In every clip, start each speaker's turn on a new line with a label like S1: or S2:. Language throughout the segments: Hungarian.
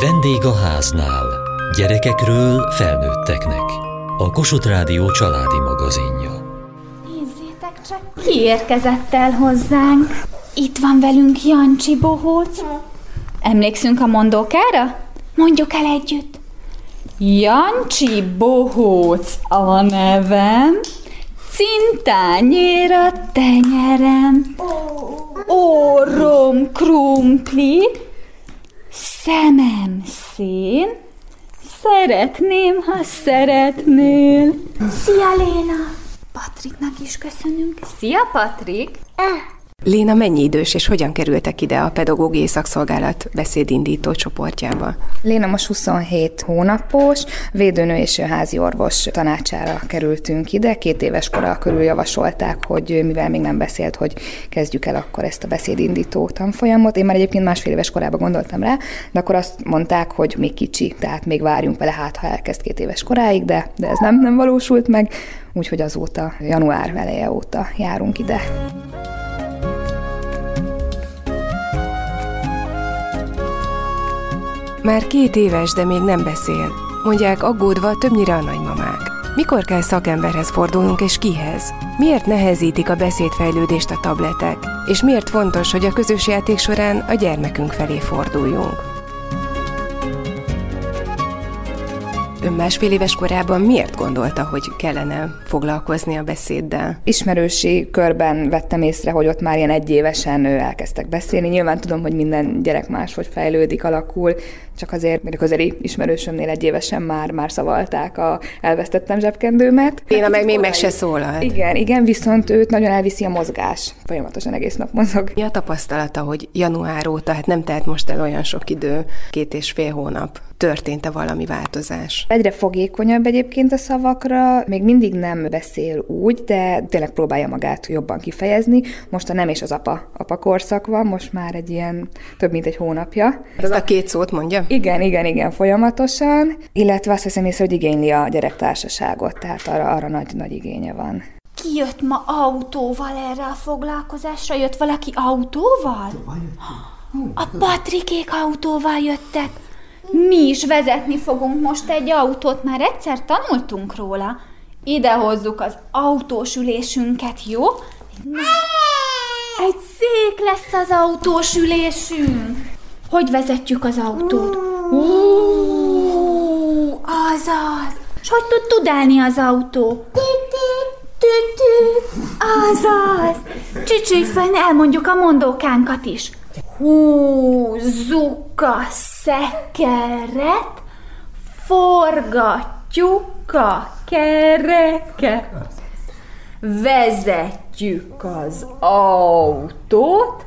S1: Vendég a háznál. Gyerekekről felnőtteknek. A Kossuth Rádió családi magazinja.
S2: Nézzétek csak, ki érkezett el hozzánk. Itt van velünk Jancsi Bohóc. Emlékszünk a mondókára? Mondjuk el együtt. Jancsi Bohóc a nevem, cintányér a tenyerem, orrom krumpli, szemem szín, szeretném, ha szeretnél. Szia, Léna! Patriknak is köszönünk. Szia, Patrik!
S3: Léna mennyi idős, és hogyan kerültek ide a pedagógiai szakszolgálat beszédindító csoportjába?
S4: Léna most 27 hónapos, védőnő és házi orvos tanácsára kerültünk ide. Két éves kora körül javasolták, hogy mivel még nem beszélt, hogy kezdjük el akkor ezt a beszédindító tanfolyamot. Én már egyébként másfél éves korában gondoltam rá, de akkor azt mondták, hogy még kicsi, tehát még várjunk vele, hát ha elkezd két éves koráig, de, de ez nem, nem valósult meg, úgyhogy azóta, január eleje óta járunk ide.
S3: Már két éves, de még nem beszél. Mondják aggódva többnyire a nagymamák. Mikor kell szakemberhez fordulnunk és kihez? Miért nehezítik a beszédfejlődést a tabletek? És miért fontos, hogy a közös játék során a gyermekünk felé forduljunk? Ön másfél éves korában miért gondolta, hogy kellene foglalkozni a beszéddel?
S4: Ismerősi körben vettem észre, hogy ott már ilyen egyévesen elkezdtek beszélni. Nyilván tudom, hogy minden gyerek máshogy fejlődik, alakul, csak azért, mert a közeli ismerősömnél egy évesen már, már szavalták a elvesztettem zsebkendőmet.
S3: Én meg még meg se szólalt.
S4: Igen, igen, viszont őt nagyon elviszi a mozgás. Folyamatosan egész nap mozog.
S3: Mi a tapasztalata, hogy január óta, hát nem telt most el olyan sok idő, két és fél hónap, történt-e valami változás?
S4: Egyre fogékonyabb egyébként a szavakra, még mindig nem beszél úgy, de tényleg próbálja magát jobban kifejezni. Most a nem és az apa, apa korszak van, most már egy ilyen több mint egy hónapja.
S3: Ez a két szót mondja?
S4: Igen, igen, igen, folyamatosan, illetve azt hiszem észre, hogy igényli a gyerektársaságot, tehát arra, arra nagy, nagy igénye van.
S2: Ki jött ma autóval erre a foglalkozásra? Jött valaki autóval? A Patrikék autóval jöttek. Mi is vezetni fogunk most egy autót, már egyszer tanultunk róla. Ide hozzuk az autós ülésünket, jó? Egy szék lesz az autós ülésünk. Hogy vezetjük az autót? Azaz. És hogy tud tudálni az autó? Tütü, azaz. Csücsülj fel, elmondjuk a mondókánkat is. Húzzuk a szekeret, forgatjuk a kereket, vezetjük az autót,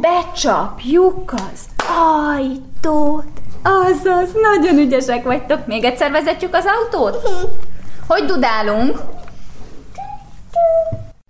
S2: becsapjuk az ajtót. Azaz, nagyon ügyesek vagytok. Még egyszer vezetjük az autót? Hogy dudálunk?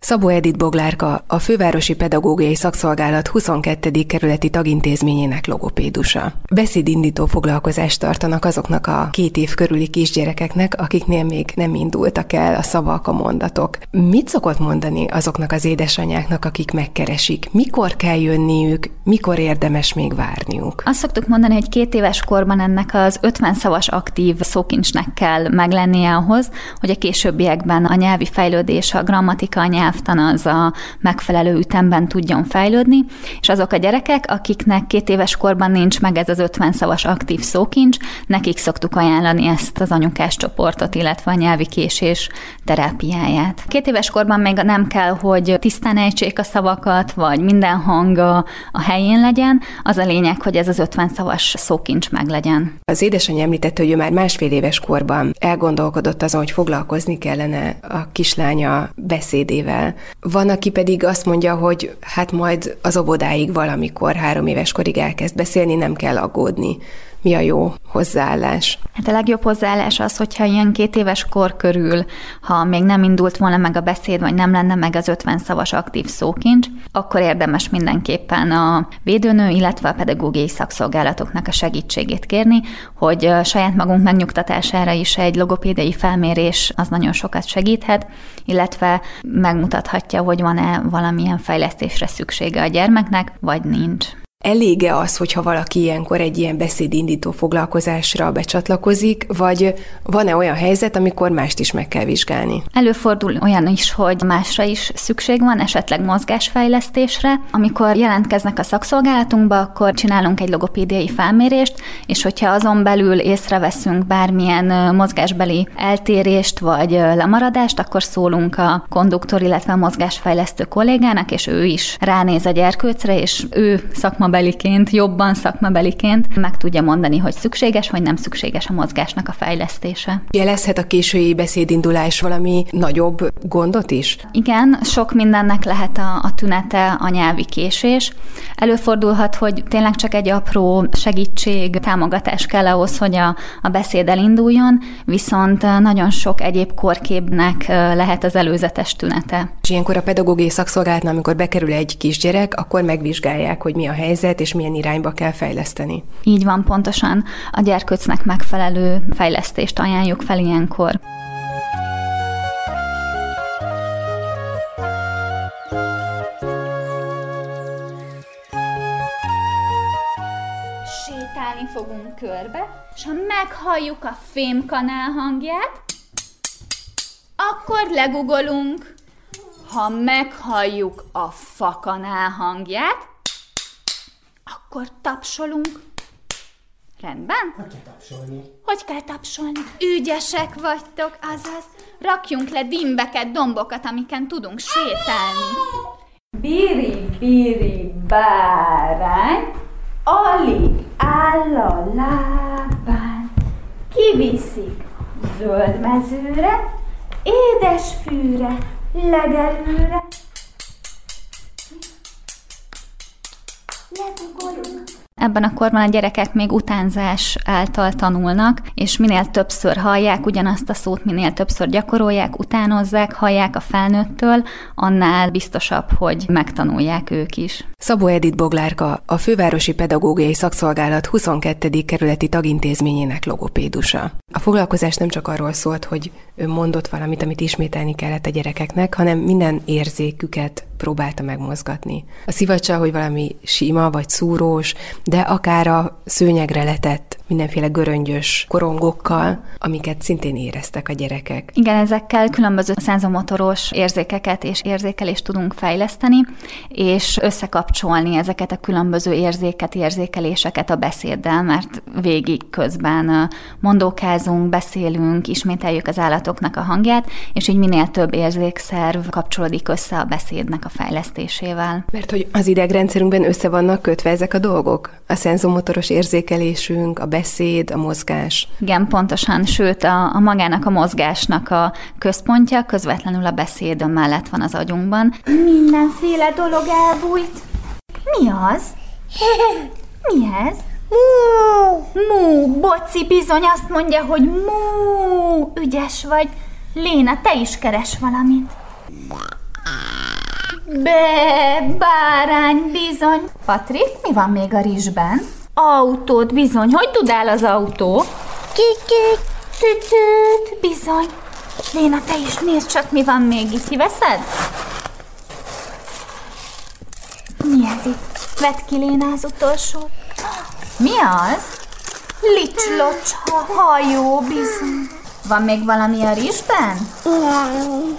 S3: Szabó Edith Boglárka, a Fővárosi Pedagógiai Szakszolgálat 22. kerületi tagintézményének logopédusa. Beszédindító foglalkozást tartanak azoknak a két év körüli kisgyerekeknek, akiknél még nem indultak el a szavak, a mondatok. Mit szokott mondani azoknak az édesanyáknak, akik megkeresik? Mikor kell jönniük, mikor érdemes még várniuk?
S2: Azt szoktuk mondani, hogy két éves korban ennek az 50 szavas aktív szókincsnek kell meglennie ahhoz, hogy a későbbiekben a nyelvi fejlődés, a grammatika, a nyelv nyelvtan az a megfelelő ütemben tudjon fejlődni, és azok a gyerekek, akiknek két éves korban nincs meg ez az 50 szavas aktív szókincs, nekik szoktuk ajánlani ezt az anyukás csoportot, illetve a nyelvi késés terápiáját. Két éves korban még nem kell, hogy tisztán ejtsék a szavakat, vagy minden hanga a helyén legyen, az a lényeg, hogy ez az 50 szavas szókincs meg legyen.
S3: Az édesanyja említette, hogy ő már másfél éves korban elgondolkodott azon, hogy foglalkozni kellene a kislánya beszédével, van, aki pedig azt mondja, hogy hát majd az óvodáig valamikor három éves korig elkezd beszélni, nem kell aggódni mi a jó hozzáállás?
S2: Hát a legjobb hozzáállás az, hogyha ilyen két éves kor körül, ha még nem indult volna meg a beszéd, vagy nem lenne meg az 50 szavas aktív szókincs, akkor érdemes mindenképpen a védőnő, illetve a pedagógiai szakszolgálatoknak a segítségét kérni, hogy saját magunk megnyugtatására is egy logopédiai felmérés az nagyon sokat segíthet, illetve megmutathatja, hogy van-e valamilyen fejlesztésre szüksége a gyermeknek, vagy nincs.
S3: Elége az, hogyha valaki ilyenkor egy ilyen beszédindító foglalkozásra becsatlakozik, vagy van-e olyan helyzet, amikor mást is meg kell vizsgálni?
S2: Előfordul olyan is, hogy másra is szükség van, esetleg mozgásfejlesztésre. Amikor jelentkeznek a szakszolgálatunkba, akkor csinálunk egy logopédiai felmérést, és hogyha azon belül észreveszünk bármilyen mozgásbeli eltérést vagy lemaradást, akkor szólunk a konduktor, illetve a mozgásfejlesztő kollégának, és ő is ránéz a gyerkőcre, és ő szakmabeliként, jobban szakmabeliként meg tudja mondani, hogy szükséges vagy nem szükséges a mozgásnak a fejlesztése.
S3: Jelezhet a késői beszédindulás valami nagyobb gondot is?
S2: Igen, sok mindennek lehet a, a tünete a nyelvi késés. Előfordulhat, hogy tényleg csak egy apró segítség, támogatás kell ahhoz, hogy a, a beszéd elinduljon, viszont nagyon sok egyéb korképnek lehet az előzetes tünete.
S3: És ilyenkor a pedagógiai szakszolgálatnál, amikor bekerül egy kisgyerek, akkor megvizsgálják, hogy mi a helyzet, és milyen irányba kell fejleszteni.
S2: Így van, pontosan. A gyerkőcnek megfelelő fejlesztést ajánljuk fel ilyenkor. Sétálni fogunk körbe, és ha meghalljuk a fémkanál hangját, akkor legugolunk. Ha meghalljuk a fakanál hangját, akkor tapsolunk. Rendben?
S5: Hogy kell tapsolni?
S2: Hogy kell tapsolni? Ügyesek vagytok, azaz. Rakjunk le dimbeket, dombokat, amiken tudunk sétálni. Biri, biri, bárány, alig áll a lábán. Kiviszik zöld mezőre, édes fűre, legelőre. Ebben a korban a gyerekek még utánzás által tanulnak, és minél többször hallják ugyanazt a szót, minél többször gyakorolják, utánozzák, hallják a felnőttől, annál biztosabb, hogy megtanulják ők is.
S3: Szabó Edith Boglárka, a Fővárosi Pedagógiai Szakszolgálat 22. kerületi tagintézményének logopédusa. A foglalkozás nem csak arról szólt, hogy mondott valamit, amit ismételni kellett a gyerekeknek, hanem minden érzéküket próbálta megmozgatni. A szivacsa, hogy valami sima vagy szúrós, de akár a szőnyegre letett mindenféle göröngyös korongokkal, amiket szintén éreztek a gyerekek.
S2: Igen, ezekkel különböző szenzomotoros érzékeket és érzékelést tudunk fejleszteni, és összekapcsolni ezeket a különböző érzéket, érzékeléseket a beszéddel, mert végig közben mondókázunk, beszélünk, ismételjük az állatoknak a hangját, és így minél több érzékszerv kapcsolódik össze a beszédnek a fejlesztésével.
S3: Mert hogy az idegrendszerünkben össze vannak kötve ezek a dolgok? A szenzomotoros érzékelésünk, a beszéd, a mozgás.
S2: Igen, pontosan, sőt a, a magának a mozgásnak a központja közvetlenül a beszéd mellett van az agyunkban. Mindenféle dolog elbújt. Mi az? Mi ez? Mú! Mú, Boci bizony azt mondja, hogy mú, ügyes vagy. Léna, te is keres valamit. Be, bárány bizony. Patrik, mi van még a rizsben? Autót bizony. Hogy tudál az autó? Tütüt. Tütüt, bizony. Léna, te is nézd csak, mi van még itt. Kiveszed? Mi ez itt? Vedd ki Léna az utolsó. Mi az? Licslocska, hajó, bizony. Van még valami a rizsben? Nem.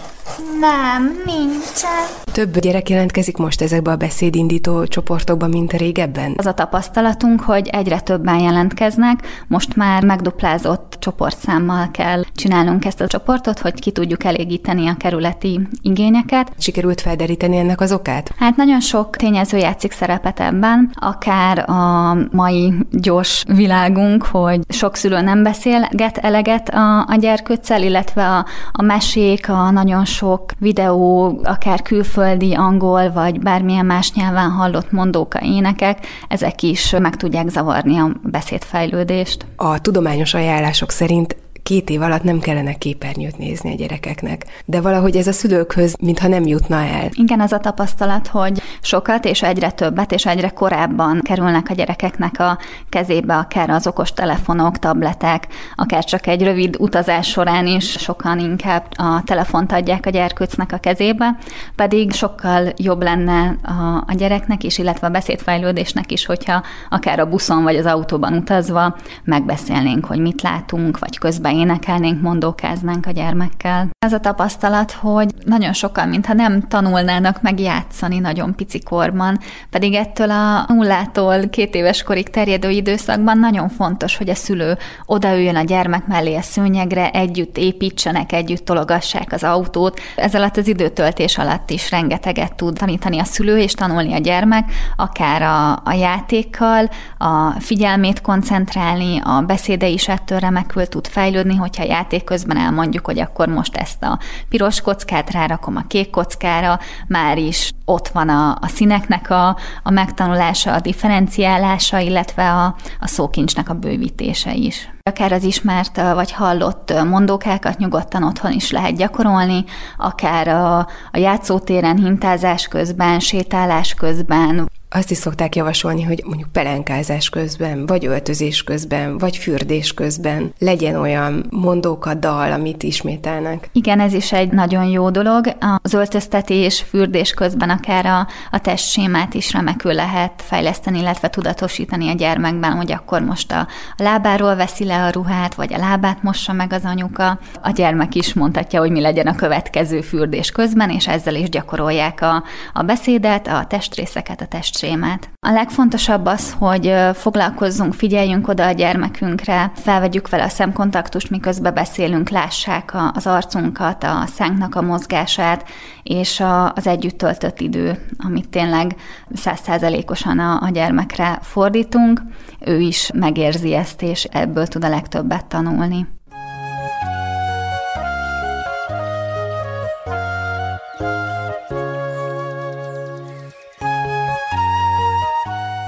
S2: Nem, nincsen.
S3: Több gyerek jelentkezik most ezekbe a beszédindító csoportokba, mint régebben?
S2: Az a tapasztalatunk, hogy egyre többen jelentkeznek, most már megduplázott csoportszámmal kell csinálnunk ezt a csoportot, hogy ki tudjuk elégíteni a kerületi igényeket.
S3: Sikerült felderíteni ennek az okát?
S2: Hát nagyon sok tényező játszik szerepet ebben, akár a mai gyors világunk, hogy sok szülő nem beszélget eleget a, a gyerkőccel, illetve a, a mesék, a nagyon sok videó, akár külföldi, angol, vagy bármilyen más nyelven hallott mondóka, énekek, ezek is meg tudják zavarni a beszédfejlődést.
S3: A tudományos ajánlások szerint két év alatt nem kellene képernyőt nézni a gyerekeknek, de valahogy ez a szülőkhöz mintha nem jutna el.
S2: Igen, az a tapasztalat, hogy sokat és egyre többet és egyre korábban kerülnek a gyerekeknek a kezébe, akár az okos telefonok, tabletek, akár csak egy rövid utazás során is sokan inkább a telefont adják a gyerkőcnek a kezébe, pedig sokkal jobb lenne a, a gyereknek is, illetve a beszédfejlődésnek is, hogyha akár a buszon vagy az autóban utazva megbeszélnénk, hogy mit látunk, vagy közben énekelnénk, mondókáznánk a gyermekkel. Ez a tapasztalat, hogy nagyon sokan, mintha nem tanulnának meg játszani nagyon pici korban, pedig ettől a nullától két éves korig terjedő időszakban nagyon fontos, hogy a szülő odaüljön a gyermek mellé a szőnyegre, együtt építsenek, együtt tologassák az autót. Ez alatt az időtöltés alatt is rengeteget tud tanítani a szülő és tanulni a gyermek, akár a, a játékkal, a figyelmét koncentrálni, a beszéde is ettől remekül tud fejlődni, hogyha játék közben elmondjuk, hogy akkor most ezt a piros kockát rárakom a kék kockára, már is ott van a, a színeknek a, a megtanulása, a differenciálása, illetve a, a szókincsnek a bővítése is. Akár az ismert vagy hallott mondókákat nyugodtan otthon is lehet gyakorolni, akár a, a játszótéren hintázás közben, sétálás közben,
S3: azt is szokták javasolni, hogy mondjuk pelenkázás közben, vagy öltözés közben, vagy fürdés közben legyen olyan mondóka dal, amit ismételnek.
S2: Igen, ez is egy nagyon jó dolog. Az öltöztetés, fürdés közben akár a, a testsémát is remekül lehet fejleszteni, illetve tudatosítani a gyermekben, hogy akkor most a, a lábáról veszi le a ruhát, vagy a lábát mossa meg az anyuka. A gyermek is mondhatja, hogy mi legyen a következő fürdés közben, és ezzel is gyakorolják a, a beszédet, a testrészeket, a test sémát. A legfontosabb az, hogy foglalkozzunk, figyeljünk oda a gyermekünkre, felvegyük vele a szemkontaktust, miközben beszélünk, lássák az arcunkat, a szánknak a mozgását, és az együtt töltött idő, amit tényleg százszázalékosan a, a gyermekre fordítunk, ő is megérzi ezt, és ebből tud a legtöbbet tanulni.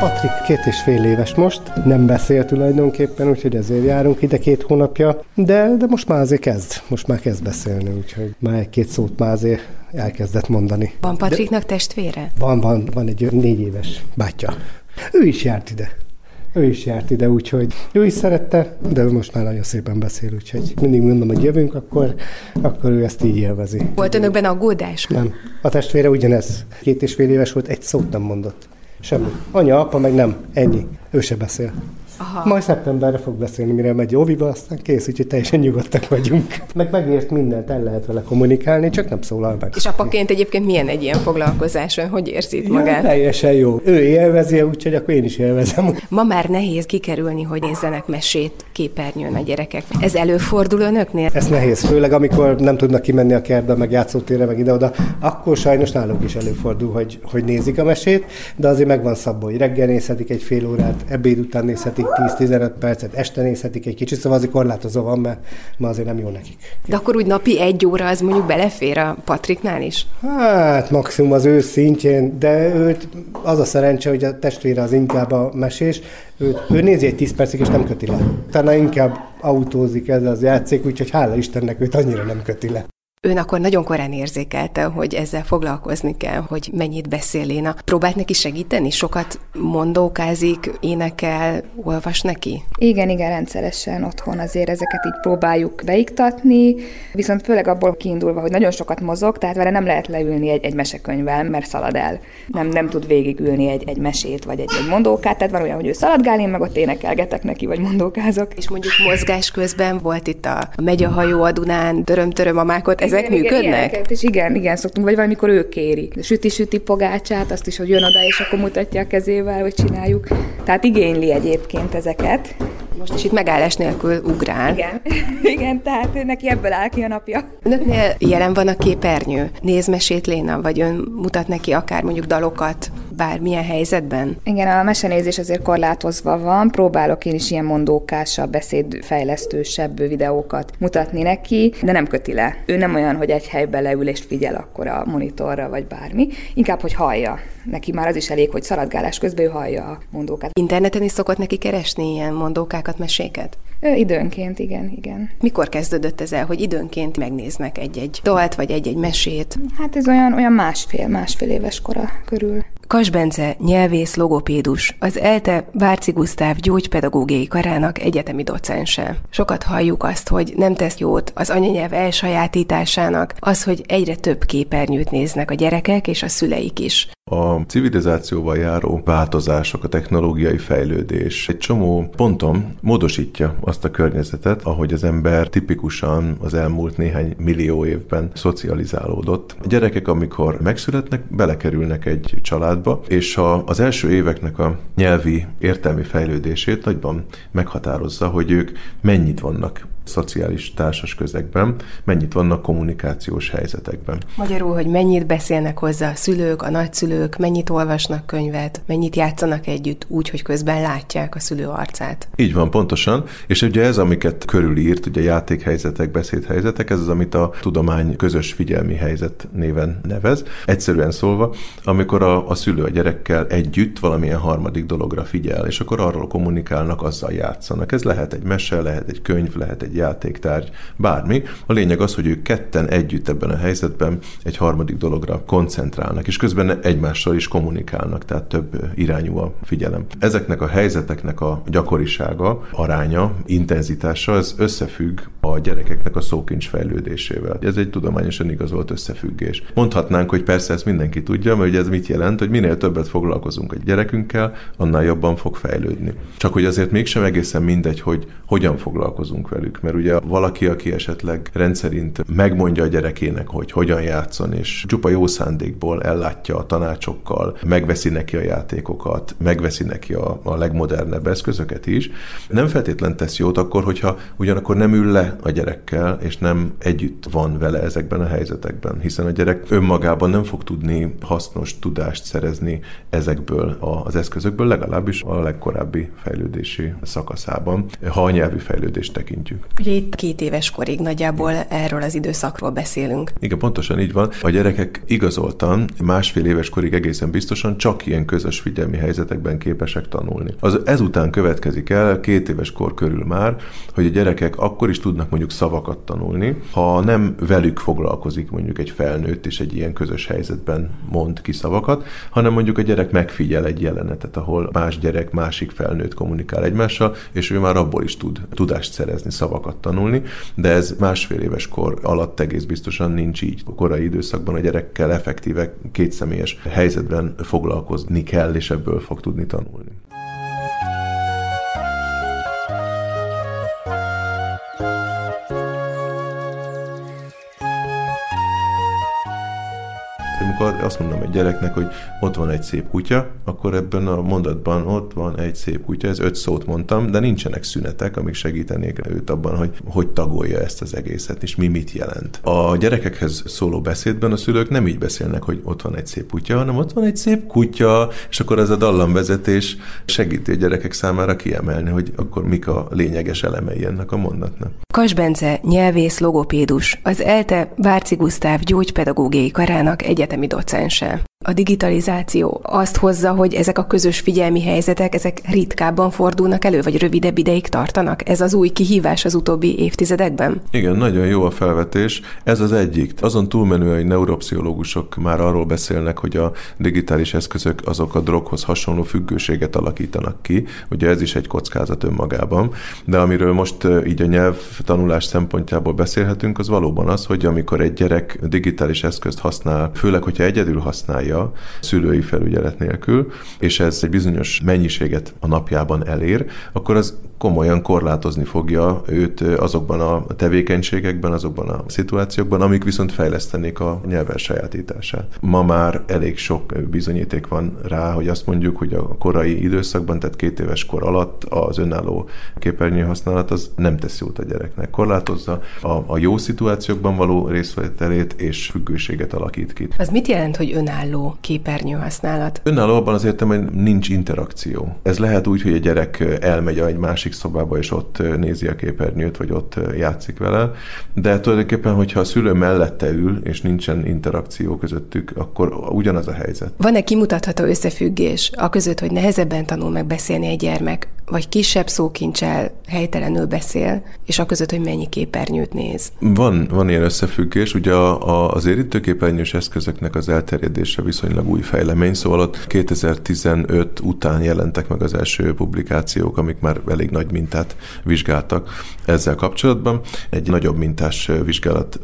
S5: Patrik két és fél éves most, nem beszél tulajdonképpen, úgyhogy ezért járunk ide két hónapja, de, de most már azért kezd, most már kezd beszélni, úgyhogy már egy-két szót már azért elkezdett mondani.
S3: Van Patriknak de testvére?
S5: Van, van, van egy négy éves bátyja. Ő is járt ide. Ő is járt ide, úgyhogy ő is szerette, de most már nagyon szépen beszél, úgyhogy mindig mondom, hogy jövünk, akkor, akkor ő ezt így élvezi.
S3: Volt önökben aggódás?
S5: Nem. A testvére ugyanez. Két és fél éves volt, egy szót nem mondott. Semmi. Anya, apa meg nem. Ennyi. Ő se beszél. Aha. Majd szeptemberre fog beszélni, mire megy óviba, aztán kész, úgyhogy teljesen nyugodtak vagyunk. Meg megért mindent, el lehet vele kommunikálni, csak nem szólal meg.
S3: És apaként egyébként milyen egy ilyen foglalkozáson? Hogy érzi itt magát?
S5: Ja, teljesen jó. Ő élvezi, úgyhogy akkor én is élvezem.
S3: Ma már nehéz kikerülni, hogy nézzenek mesét képernyőn a gyerekek. Ez előfordul önöknél?
S5: Ez nehéz, főleg amikor nem tudnak kimenni a kertbe, meg játszótérre, meg ide-oda. Akkor sajnos nálunk is előfordul, hogy, hogy nézik a mesét, de azért megvan szabva, hogy reggel nézhetik egy fél órát, ebéd után nézhetik 10-15 percet, este nézhetik egy kicsit, szóval azért korlátozó van, mert ma azért nem jó nekik.
S3: De akkor úgy napi egy óra az mondjuk belefér a Patriknál is?
S5: Hát maximum az ő szintjén, de őt az a szerencse, hogy a testvére az inkább a mesés, ő, ő nézi egy 10 percig, és nem köti le. Utána inkább autózik ez az játszik, úgyhogy hála Istennek őt annyira nem köti le.
S3: Ön akkor nagyon korán érzékelte, hogy ezzel foglalkozni kell, hogy mennyit beszél Léna. Próbált neki segíteni? Sokat mondókázik, énekel, olvas neki?
S4: Igen, igen, rendszeresen otthon azért ezeket így próbáljuk beiktatni, viszont főleg abból kiindulva, hogy nagyon sokat mozog, tehát vele nem lehet leülni egy, egy mesekönyvvel, mert szalad el. Nem, nem tud végigülni egy, egy mesét vagy egy, egy mondókát, tehát van olyan, hogy ő szaladgál, én meg ott énekelgetek neki, vagy mondókázok.
S3: És mondjuk mozgás közben volt itt a, a megy a hajó a Dunán, döröm-töröm a mákot, ezek igen, működnek? Igen,
S4: és igen, igen, szoktunk, vagy valamikor ő kéri. Süti-süti pogácsát, azt is, hogy jön oda, és akkor mutatja a kezével, hogy csináljuk. Tehát igényli egyébként ezeket.
S3: Most is itt megállás nélkül ugrál.
S4: Igen, igen tehát neki ebből áll ki a napja.
S3: Önöknél jelen van a képernyő? Néz mesét Léna, vagy ön mutat neki akár mondjuk dalokat, bármilyen helyzetben?
S4: Igen, a mesenézés azért korlátozva van. Próbálok én is ilyen mondókásabb, beszédfejlesztősebb videókat mutatni neki, de nem köti le. Ő nem olyan, hogy egy helybe leül és figyel akkor a monitorra, vagy bármi. Inkább, hogy hallja. Neki már az is elég, hogy szaladgálás közben ő hallja a mondókat.
S3: Interneten is szokott neki keresni ilyen mondókákat, meséket?
S4: Ő, időnként, igen, igen.
S3: Mikor kezdődött ez el, hogy időnként megnéznek egy-egy dalt, vagy egy-egy mesét?
S4: Hát ez olyan, olyan másfél, másfél éves kora körül.
S3: Kas Bence, nyelvész, logopédus, az ELTE Várci Gusztáv gyógypedagógiai karának egyetemi docense. Sokat halljuk azt, hogy nem tesz jót az anyanyelv elsajátításának, az, hogy egyre több képernyőt néznek a gyerekek és a szüleik is.
S6: A civilizációval járó változások, a technológiai fejlődés egy csomó ponton módosítja azt a környezetet, ahogy az ember tipikusan az elmúlt néhány millió évben szocializálódott. A gyerekek, amikor megszületnek, belekerülnek egy családba, és a, az első éveknek a nyelvi értelmi fejlődését nagyban meghatározza, hogy ők mennyit vannak szociális társas közegben, mennyit vannak kommunikációs helyzetekben.
S3: Magyarul, hogy mennyit beszélnek hozzá a szülők, a nagyszülők, mennyit olvasnak könyvet, mennyit játszanak együtt úgy, hogy közben látják a szülő arcát.
S6: Így van, pontosan. És ugye ez, amiket körülírt, ugye játékhelyzetek, beszédhelyzetek, ez az, amit a tudomány közös figyelmi helyzet néven nevez. Egyszerűen szólva, amikor a, a szülő a gyerekkel együtt valamilyen harmadik dologra figyel, és akkor arról kommunikálnak, azzal játszanak. Ez lehet egy mese, lehet egy könyv, lehet egy játéktárgy, bármi. A lényeg az, hogy ők ketten együtt ebben a helyzetben egy harmadik dologra koncentrálnak, és közben egymással is kommunikálnak, tehát több irányú a figyelem. Ezeknek a helyzeteknek a gyakorisága, aránya, intenzitása, ez összefügg a gyerekeknek a szókincs fejlődésével. Ez egy tudományosan igazolt összefüggés. Mondhatnánk, hogy persze ezt mindenki tudja, mert ugye ez mit jelent, hogy minél többet foglalkozunk egy gyerekünkkel, annál jobban fog fejlődni. Csak hogy azért mégsem egészen mindegy, hogy hogyan foglalkozunk velük, mert ugye valaki, aki esetleg rendszerint megmondja a gyerekének, hogy hogyan játszon, és csupa jó szándékból ellátja a tanácsokkal, megveszi neki a játékokat, megveszi neki a, a legmodernebb eszközöket is, nem feltétlen tesz jót akkor, hogyha ugyanakkor nem ül le a gyerekkel, és nem együtt van vele ezekben a helyzetekben, hiszen a gyerek önmagában nem fog tudni hasznos tudást szerezni ezekből az eszközökből, legalábbis a legkorábbi fejlődési szakaszában, ha a nyelvi fejlődést tekintjük.
S3: Ugye itt két éves korig nagyjából erről az időszakról beszélünk.
S6: Igen, pontosan így van. A gyerekek igazoltan másfél éves korig egészen biztosan csak ilyen közös figyelmi helyzetekben képesek tanulni. Az ezután következik el, két éves kor körül már, hogy a gyerekek akkor is tudnak mondjuk szavakat tanulni, ha nem velük foglalkozik mondjuk egy felnőtt és egy ilyen közös helyzetben mond ki szavakat, hanem mondjuk a gyerek megfigyel egy jelenetet, ahol más gyerek, másik felnőtt kommunikál egymással, és ő már abból is tud tudást szerezni, szavakat tanulni, de ez másfél éves kor alatt egész biztosan nincs így. A korai időszakban a gyerekkel effektíve kétszemélyes helyzetben foglalkozni kell, és ebből fog tudni tanulni. Azt mondom egy gyereknek, hogy ott van egy szép kutya, akkor ebben a mondatban ott van egy szép kutya, ez öt szót mondtam, de nincsenek szünetek, amik segítenék őt abban, hogy hogy tagolja ezt az egészet, és mi mit jelent. A gyerekekhez szóló beszédben a szülők nem így beszélnek, hogy ott van egy szép kutya, hanem ott van egy szép kutya, és akkor ez a dallamvezetés segíti a gyerekek számára kiemelni, hogy akkor mik a lényeges elemei ennek a mondatnak.
S3: Kas Bence, nyelvész, logopédus, az ELTE Várci Gusztáv gyógypedagógiai karának egyetemi docense. A digitalizáció azt hozza, hogy ezek a közös figyelmi helyzetek, ezek ritkábban fordulnak elő, vagy rövidebb ideig tartanak? Ez az új kihívás az utóbbi évtizedekben?
S6: Igen, nagyon jó a felvetés. Ez az egyik. Azon túlmenően, hogy neuropszichológusok már arról beszélnek, hogy a digitális eszközök azok a droghoz hasonló függőséget alakítanak ki. Ugye ez is egy kockázat önmagában. De amiről most így a nyelvtanulás szempontjából beszélhetünk, az valóban az, hogy amikor egy gyerek digitális eszközt használ, főleg, hogyha egyedül használja, csinálja szülői felügyelet nélkül, és ez egy bizonyos mennyiséget a napjában elér, akkor az komolyan korlátozni fogja őt azokban a tevékenységekben, azokban a szituációkban, amik viszont fejlesztenék a nyelven sajátítását. Ma már elég sok bizonyíték van rá, hogy azt mondjuk, hogy a korai időszakban, tehát két éves kor alatt az önálló képernyő használat az nem tesz jót a gyereknek. Korlátozza a, a jó szituációkban való részvételét és függőséget alakít ki.
S3: Az mit jelent, hogy önálló képernyő használat?
S6: Önálló abban az értem, hogy nincs interakció. Ez lehet úgy, hogy a gyerek elmegy egy másik szobába, és ott nézi a képernyőt, vagy ott játszik vele, de tulajdonképpen, hogyha a szülő mellette ül, és nincsen interakció közöttük, akkor ugyanaz a helyzet.
S3: Van-e kimutatható összefüggés a között, hogy nehezebben tanul meg beszélni egy gyermek, vagy kisebb szókincsel helytelenül beszél, és a között, hogy mennyi képernyőt néz?
S6: Van, van ilyen összefüggés. Ugye a, a, az érintőképernyős eszközöknek az elterjedése viszonylag új fejlemény, szóval ott 2015 után jelentek meg az első publikációk, amik már elég nagy mintát vizsgáltak ezzel kapcsolatban. Egy nagyobb mintás vizsgálat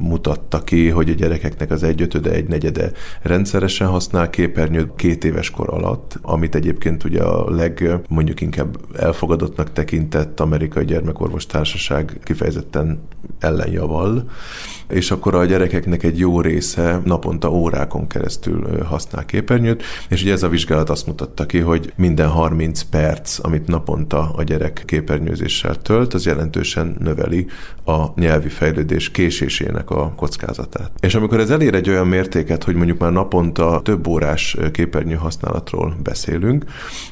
S6: mutatta ki, hogy a gyerekeknek az egyötöde, egy negyede rendszeresen használ képernyőt két éves kor alatt, amit egyébként ugye a leg mondjuk inkább elfogadottnak tekintett amerikai gyermekorvos társaság kifejezetten ellenjaval, és akkor a gyerekeknek egy jó része naponta órákon keresztül használ képernyőt, és ugye ez a vizsgálat azt mutatta ki, hogy minden 30 perc, amit naponta a gyerek képernyőzéssel tölt, az jelentősen növeli a nyelvi fejlődés késésének a kockázatát. És amikor ez elér egy olyan mértéket, hogy mondjuk már naponta több órás képernyő használatról beszélünk,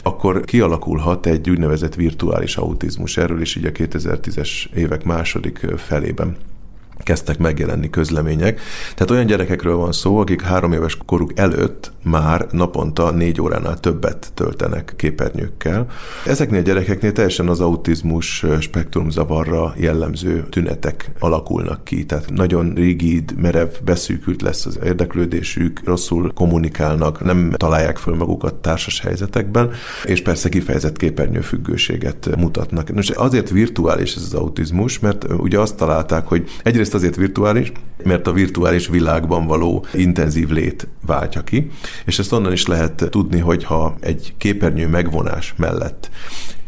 S6: akkor kialakulhat egy úgynevezett virtuális autizmus. Erről is így a 2010-es évek második felében kezdtek megjelenni közlemények. Tehát olyan gyerekekről van szó, akik három éves koruk előtt már naponta négy óránál többet töltenek képernyőkkel. Ezeknél a gyerekeknél teljesen az autizmus spektrumzavarra jellemző tünetek alakulnak ki. Tehát nagyon rigid, merev, beszűkült lesz az érdeklődésük, rosszul kommunikálnak, nem találják föl magukat társas helyzetekben, és persze kifejezett képernyőfüggőséget mutatnak. Most azért virtuális ez az autizmus, mert ugye azt találták, hogy egyrészt azért virtuális, mert a virtuális világban való intenzív lét váltja ki, és ezt onnan is lehet tudni, hogy ha egy képernyő megvonás mellett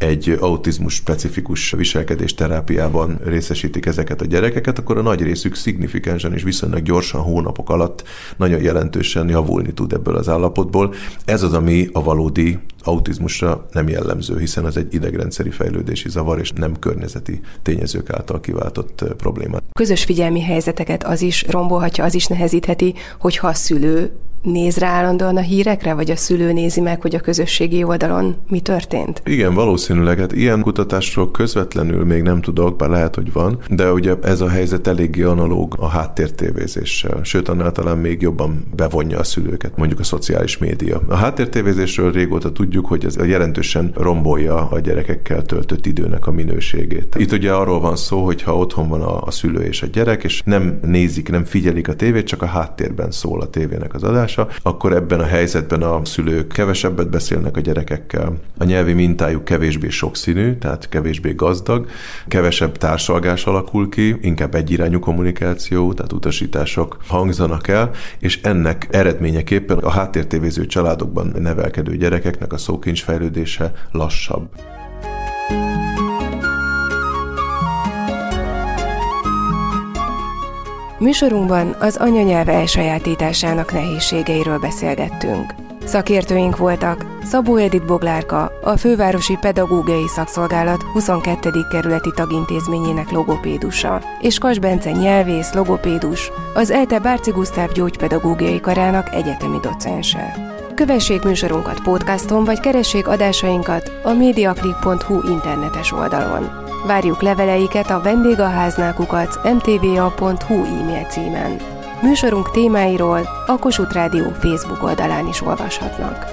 S6: egy autizmus specifikus viselkedés terápiában részesítik ezeket a gyerekeket, akkor a nagy részük szignifikánsan és viszonylag gyorsan hónapok alatt nagyon jelentősen javulni tud ebből az állapotból. Ez az, ami a valódi autizmusra nem jellemző, hiszen az egy idegrendszeri fejlődési zavar, és nem környezeti tényezők által kiváltott probléma.
S3: Közös figyelmi helyzeteket az is rombolhatja, az is nehezítheti, hogyha a szülő néz rá állandóan a hírekre, vagy a szülő nézi meg, hogy a közösségi oldalon mi történt?
S6: Igen, valószínűleg. Hát ilyen kutatásról közvetlenül még nem tudok, bár lehet, hogy van, de ugye ez a helyzet eléggé analóg a háttértévézéssel, sőt, annál talán még jobban bevonja a szülőket, mondjuk a szociális média. A háttértévézésről régóta tudjuk, hogy ez jelentősen rombolja a gyerekekkel töltött időnek a minőségét. Itt ugye arról van szó, hogy ha otthon van a, a szülő és a gyerek, és nem nézik, nem figyelik a tévét, csak a háttérben szól a tévének az adás, hatása, akkor ebben a helyzetben a szülők kevesebbet beszélnek a gyerekekkel, a nyelvi mintájuk kevésbé sokszínű, tehát kevésbé gazdag, kevesebb társalgás alakul ki, inkább egyirányú kommunikáció, tehát utasítások hangzanak el, és ennek eredményeképpen a háttértévéző családokban nevelkedő gyerekeknek a szókincs fejlődése lassabb.
S3: Műsorunkban az anyanyelv elsajátításának nehézségeiről beszélgettünk. Szakértőink voltak Szabó Edith Boglárka, a Fővárosi Pedagógiai Szakszolgálat 22. kerületi tagintézményének logopédusa, és Kas Bence nyelvész, logopédus, az ELTE Bárci Gusztáv gyógypedagógiai karának egyetemi docense. Kövessék műsorunkat podcaston, vagy keressék adásainkat a mediaclick.hu internetes oldalon. Várjuk leveleiket a vendégaháznákukat mtva.hu e-mail címen. Műsorunk témáiról a Kossuth Rádió Facebook oldalán is olvashatnak.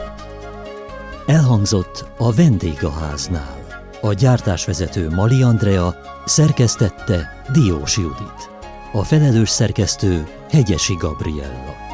S1: Elhangzott a vendégháznál. A gyártásvezető Mali Andrea szerkesztette Diós Judit. A felelős szerkesztő Hegyesi Gabriella.